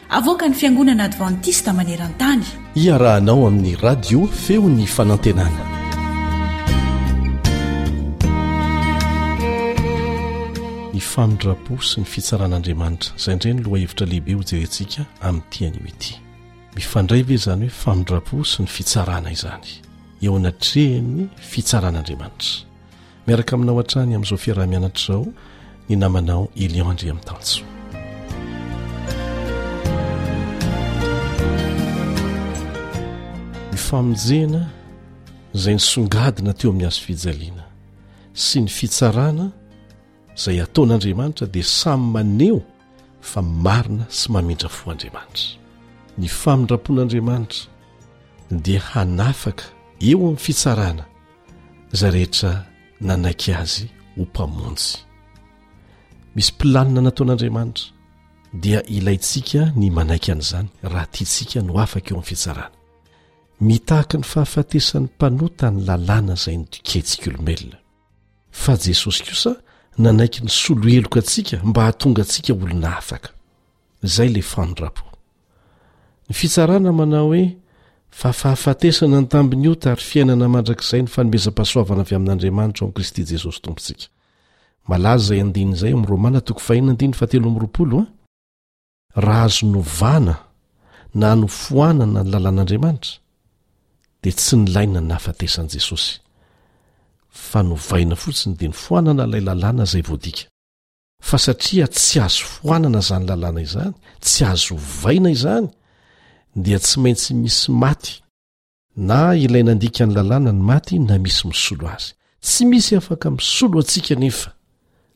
Avoakan'ny Fiangonana Advantista maneran-tany. Iarahanao amin'ny Radio Feon'ny Fanantenana. Ny famindram-po sy ny fitsaran'Andriamanitra, izay indray ny lohahevitra lehibe hojerentsika amin'ity anio ity. Mifandray ve izany hoe famindram-po sy ny fitsarana izany eo anatrehan'ny fitsaran'Andriamanitra? Miaraka aminao hatrany amin'izao fiaraha-mianatra izao ny namanao Elion Andriamitanjo. Ny famonjena izay nisongadina teo amin'ny hazo fijaliana sy ny fitsarana izay ataon'Andriamanitra dia samy maneho fa marina sy mamindra fo Andriamanitra. Ny famindram-pon'Andriamanitra dia hanafaka eo amin'ny fitsarana izay rehetra nanaiky azy ho mpamonjy. Misy planina nataon'Andriamanitra, dia ilaintsika ny manaiky an'izany raha tiantsika no afaka eo amin'ny fitsarana. Mitaky ny fahafatesan'ny mpanota ny lalàna izay nodikentsikaolombelona. Fa Jesosy kosa nanaiky ny solo heloka antsika mba hahatonga antsika olona afaka. Izay ilay fanondram-po. Ny Fitsarana manao hoe, Fa fahafatesana ny tambin'ny ota ary fiainana mandrakizay ny fanomezam-pahasoavana avy amin'Andriamanitra ao amin'i Kristy Jesosy Tompontsika. Malaza izay andininy izay ao amin'ny Romana toko fahiny andininy fahatelo amby roapolo a. Raha azo novana na nofoanana ny lalàn'Andriamanitra, dia tsy nilaina ny nahafatesan'i Jesosy, fa novaina fotsiny dia nifoanana ilay lalàna izay voadika. fa satria tsy azo foanana izany lalàna izany, tsy azo ovaina izany, dia tsy maintsy misy maty, na ilay nandika ny lalàna ny maty na misy misolo azy. Tsy misy afaka misolo antsika anefa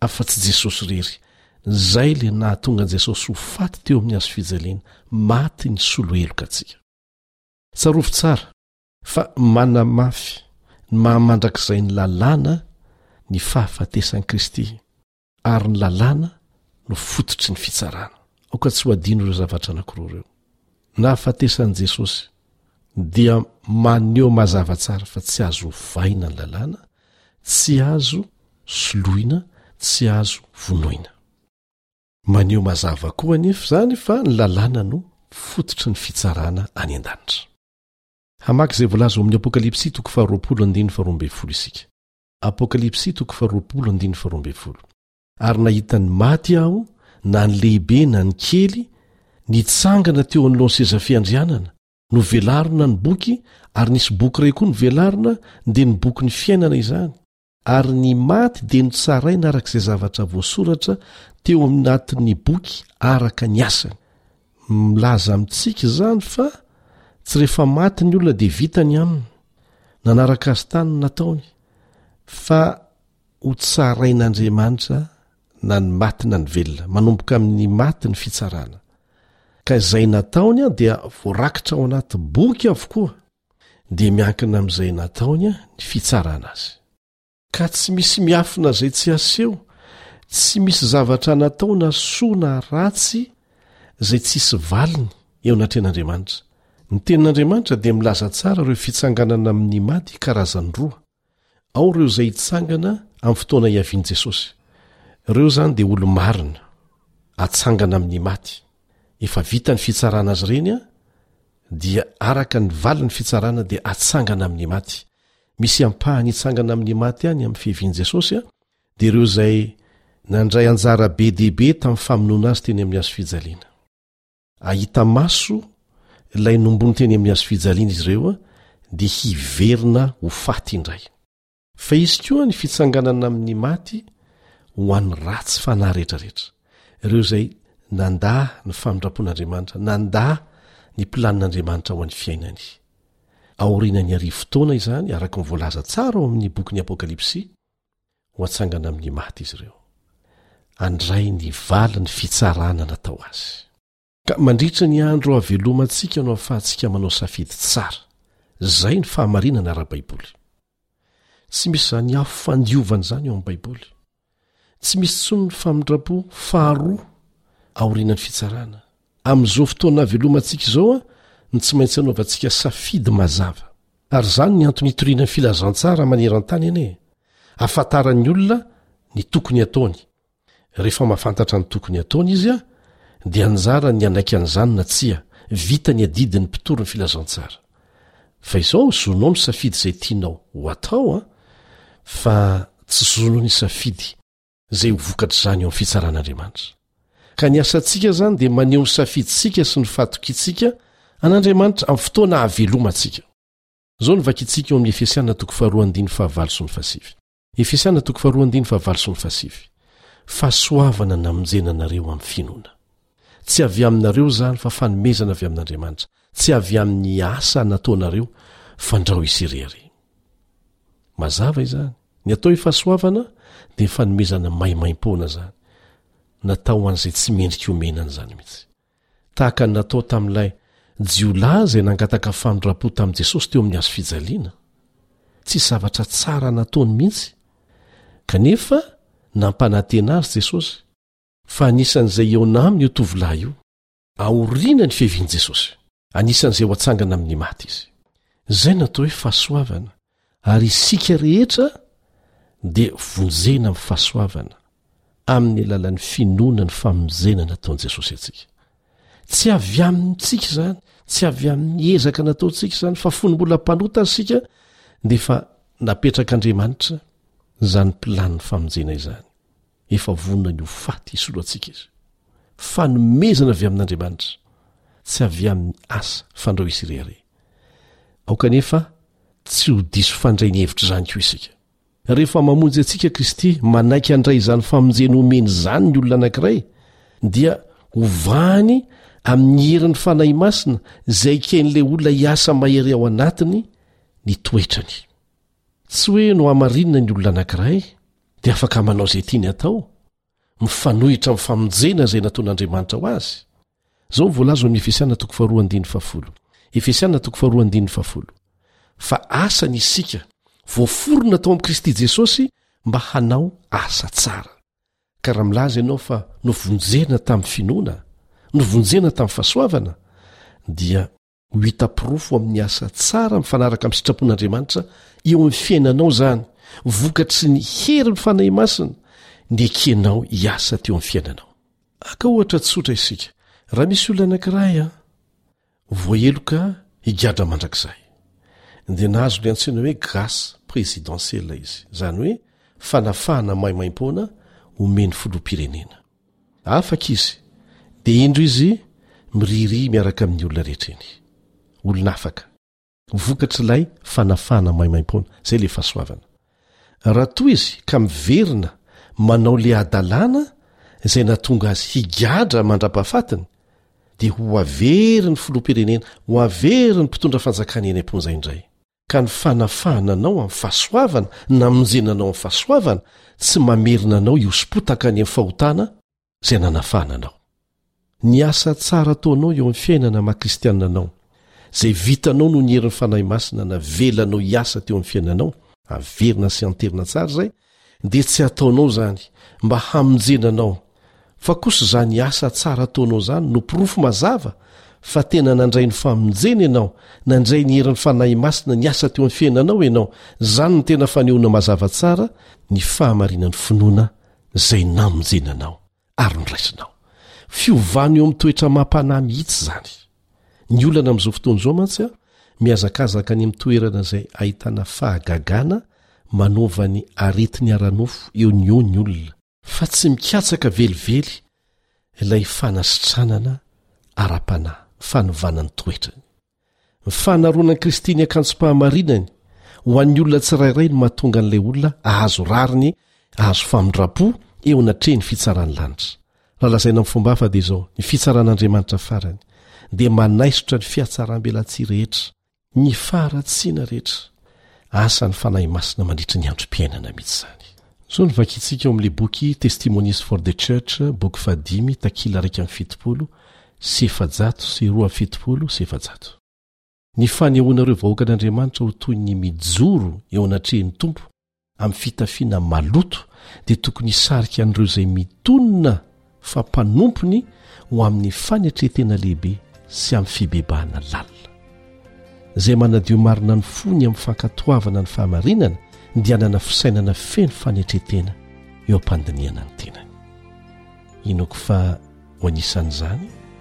afa-tsy Jesosy irery. Izay ilay nahatonga an'i Jesosy ho faty teo amin'ny hazo fijaliana, maty nisolo heloka antsika. Tsarovy tsara fa manamafy ny mahamandrakizay ny lalàna ny fahafatesan'i Kristy ary ny lalàna no fototry ny fitsarana. Aoka tsy ho adino ireo zavatra anankiroa ireo. Nahafatesan'i Jesosy dia maneho mazava tsara fa tsy azo ovaina ny lalàna, tsy azo soloina, tsy azo vonoina. Maneho mazava koa anefa izany fa ny lalàna no fototry ny fitsarana any an-danitra. Hamaky izay voalaza ao amin'ny Apokalypsy toko faharoapolo andininy faharoa ambin'ny folo isika. Apokalypsy toko faharoapolo andininy faharoa ambin'ny folo. Ary nahita ny maty aho, na ny lehibe na ny kely, nitsangana teo anoloan'ny seza fiandrianana, novelarina ny boky, ary nisy boky iray koa novelarina, dia ny bokin'ny fiainana izany. ary ny maty dia notsaraina araka izay zavatra voasoratra teo amin'ny atin'ny boky araka ny asany milaza amintsika izany fa tsy rehefa maty ny olona dia vita ny aminy nanaraka azy tany nataony fa ho tsarain'andriamanitra na ny maty na ny velona manomboka amin'ny maty ny fitsarana ka izay nataony dia voarakitra ao anaty boky avokoa dia miankina amin'izay nataony ny fitsarana azy. Ka tsy misy miafina izay tsy aseho, tsy misy zavatra natao na soa na ratsy izay tsisy valiny eo anatrehan'Andriamanitra. Ny tenin'Andriamanitra dia milaza tsara ireo fitsanganana amin'ny mady karazany roa, Ao ireo izay hitsangana amin'ny fotoana hiavian'i Jesosy. Ireo izany dia olo-marina, hatsangana amin'ny maty. Efa vita ny fitsarana azy ireny, dia araka ny valin'ny fitsarana dia hatsangana amin'ny maty. Misy ampahany hitsangana amin'ny maty ihany amin'ny fiavian'i Jesosy, dia ireo izay nandray anjara be dia be tamin'ny famonoana azy teny amin'ny hazo fijaliana. ahita maso ilay nombony teny amin'ny hazo fijaliana izy ireo dia hiverina ho faty indray fa hisy koa ny fitsanganana amin'ny maty ho an'ny ratsy fanahy rehetrarehetra ireo izay nanda ny famindra-pon'andriamanitra nanda ny planin'andriamanitra ho an'ny fiainany aorianan'ny arivo fotoana izany araka ny voalaza tsara ao amin'ny bokin'ny apokalypsy ho atsangana amin'ny maty izy ireo. Andray ny valin'ny fitsarana natao azy. Ka mandritra ny andro havelomantsika no ahafahantsika manao safidy tsara. Izay ny fahamarinana ara-baiboly. Tsy misy izany afo fandiovana izany ao amin'ny Baiboly. Tsy misy intsony ny famindram-po faharoa aorianan'ny fitsarana. Amin'izao fotoana havelomantsika izao ny tsy maintsy anaovantsika safidy mazava. Ary izany ny antony hitoriana ny filazantsara maneran-tany anie e! Ahafantaran'ny olona ny tokony hataony. Rehefa mahafantatra ny tokony hataony izy dia anjarany ny hanaiky an'izany na tsia, vita ny adidy ny mpitory ny filazantsara. Fa izao zonao misafidy izay tianao ho atao an! Fa tsy zonao ny hisafidy. izay ho vokatr'izany eo amin'ny fitsaran'Andriamanitra. Ka ny asantsika izany dia maneho ny safidintsika sy ny fahatokiantsika an'Andriamanitra amin'ny fotoana havelomantsika. Izao no vakintsika eo amin'ny Efesiana toko faharoa andininy fahavalo sy ny fahasivy. Efesiana toko faharoa andininy fahavalo sy ny fahasivy. Fahasoavana namonjena anareo amin'ny finoana. Tsy avy aminareo izany fa fanomezana avy amin'Andriamanitra, tsy avy amin'ny asa nataonareo, fandrao izy irery. Mazava izany. Ny atao hoe fahasoavana dia fanomezana maimaim-poana izany. Natao ho an'izay tsy mendrika omenana izany mihitsy. Tahaka ny natao tamin'ilay jiolahy izay nangataka fanondram-po tamin'i Jesosy teo amin'ny hazo fijaliana. Tsisy zavatra tsara nataony mihitsy, kanefa nampanantena azy Jesosy fa anisan'izay hihaona aminy io tovolahy io. Aoriana ny fiavian'i Jesosy, anisan'izay ho atsangana amin'ny maty izy. Izay no atao hoe fahasoavana, ary isika rehetra dia vonjena amin'ny fahasoavana amin'ny alalan'ny finoana ny famonjena nataon'i Jesosy antsika. Tsy avy amintsika izany, tsy avy amin'ny ezaka nataontsika izany, fa fony mbola mpanota azy isika dia efa napetrak'Andriamanitra izany plan'ny famonjena izany. efa vonona ny ho faty hisolo antsika izy fanomezana avy amin'andriamanitra tsy avy amin'ny asa fandrao izy ireare aoka nefa tsy ho diso fandray ny hevitra izany koa isika rehefa mamonjy antsika kristy manaiky handray izany famonjeny homeny izany ny olona anankiray dia hovahany amin'ny herin'ny fanahy masina izay ken'ilay olona hiasa mahery ao anatiny ny toetrany Tsy hoe nohamarinina ny olona anankiray dia afaka manao izay tiany atao, mifanohitra amin'ny famonjena izay nataon'Andriamanitra ho azy. Izao no voalaza ao amin'ny Efesiana toko faharoa andininy fahafolo, Efesiana toko faharoa andininy fahafolo, Fa asany isika, voaforona tao amin'i Kristy Jesosy mba hanao asa tsara. Ka raha milaza ianao fa novonjena tamin'ny finoana, novonjena tamin'ny fahasoavana, dia. Ho hita porofo amin'ny asa tsara mifanaraka amin'ny sitrapon'Andriamanitra eo amin'ny fiainanao izany, vokatry ny herin'ny Fanahy Masina nekenao hiasa teo amin'ny fiainanao. Haka ohatra tsotra isika, Raha misy olona anankiray voaheloka higadra mandrakizay, dia nahazo ilay antsoina hoe grâce présidentielle izy, izany hoe fanafahana maimaim-poana omen'ny filoham-pirenena. Afaka izy, dia indro izy mirihiry miaraka amin'iny olona rehetra iny. Olona afaka. Vokatr'ilay fanafahana maimaimpoana. Izay ilay fahasoavana. Raha toa izy ka miverina manao ilay hadalana izay nahatonga azy higadra mandra-pahafatiny, dia ho averiny filoham-pirenena, ho averiny mpitondra fanjakana eny am-ponja indray. ka ny fanafahana anao amin'ny fahasoavana namonjena anao amin'ny fahasoavana tsy mamerina anao hihoso-potaka any amin'ny fahotana izay nanafahana anao. Ny asa tsara ataonao eo amin'ny fiainana maha kristiana anao, izay vitanao noho ny herin'ny Fanahy Masina navelanao hiasa teo amin'ny fiainanao, averina sy anterina tsara izay, dia tsy hataonao izany mba hamonjena anao, fa kosa izany asa tsara ataonao izany no porofo mazava fa tena nandray ny famonjena ianao, nandray ny herin'ny Fanahy Masina niasa teo amin'ny fiainanao ianao, izany no tena fanehoana mazava tsara ny fahamarinan'ny finoana izay namonjena anao. ary noraisinao. Fiovana eo amin'ny toetra amam-panahy mihitsy izany. Ny olana amin'izao fotoana izao mantsy an, mihazakazaka any amin'ny toerana izay ahitana fahagagana manova ny aretin'ny ara-nofo eo ny eo ny olona, fa tsy mikatsaka velively ilay fanasitranana ara-panahy, fanovana ny toetrany. Ny fanaroana an'i Kristy ny akanjom-pahamarinany ho an'ny olona tsirairay no mahatonga an'ilay olona hahazo rariny hahazo famindram-po eo anatrehin'ny fitsaran'ny lanitra. Raha lazaina amin'ny fomba hafa dia izao, ny fitsaran'Andriamanitra farany dia manaisotra ny fihatsaram-belatsihy rehetra, ny faharatsiana rehetra, asan'ny Fanahy Masina mandritry ny androm-piainana mihitsy izany. Izao no vakintsika ao amin'ilay boky Testimonies for the Church, boky fahadimy, takila iraika amby fitopolo sy efajato sy roa amby fitopolo sy efajato, Ny fanehoana ireo vahoakan'Andriamanitra ho toy ny mijoro eo anatrehin'ny Tompo amin'ny fitafiana maloto dia tokony hisarika an'ireo izay mitonona fa mpanompony ho amin'ny fanetren-tena lehibe sy amin'ny fibebahana lalina. Izay manadio marina ny fony amin'ny fankatoavana ny fahamarinana dia hanana fisainana feno fanetren-tena eo am-pandinihana ny tenany. Inoako fa ho anisan'izany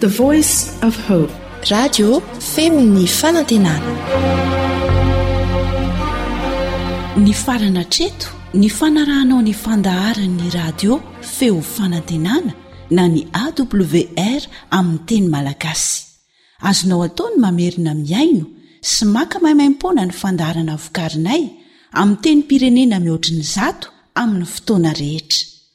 The Voice of Hope. Radio femo ny fanantenana. Nifarana hatreto ny fanarahanao ny fandaharan'ny radio feo fanantenana na ny AWR amin'ny teny malagasy. Azonao atao ny mamerina mihaino sy maka maimaimpoana ny fandaharana vokarinay amin'ny tenim-pirenena mihoatry ny zato amin'ny fotoana rehetra.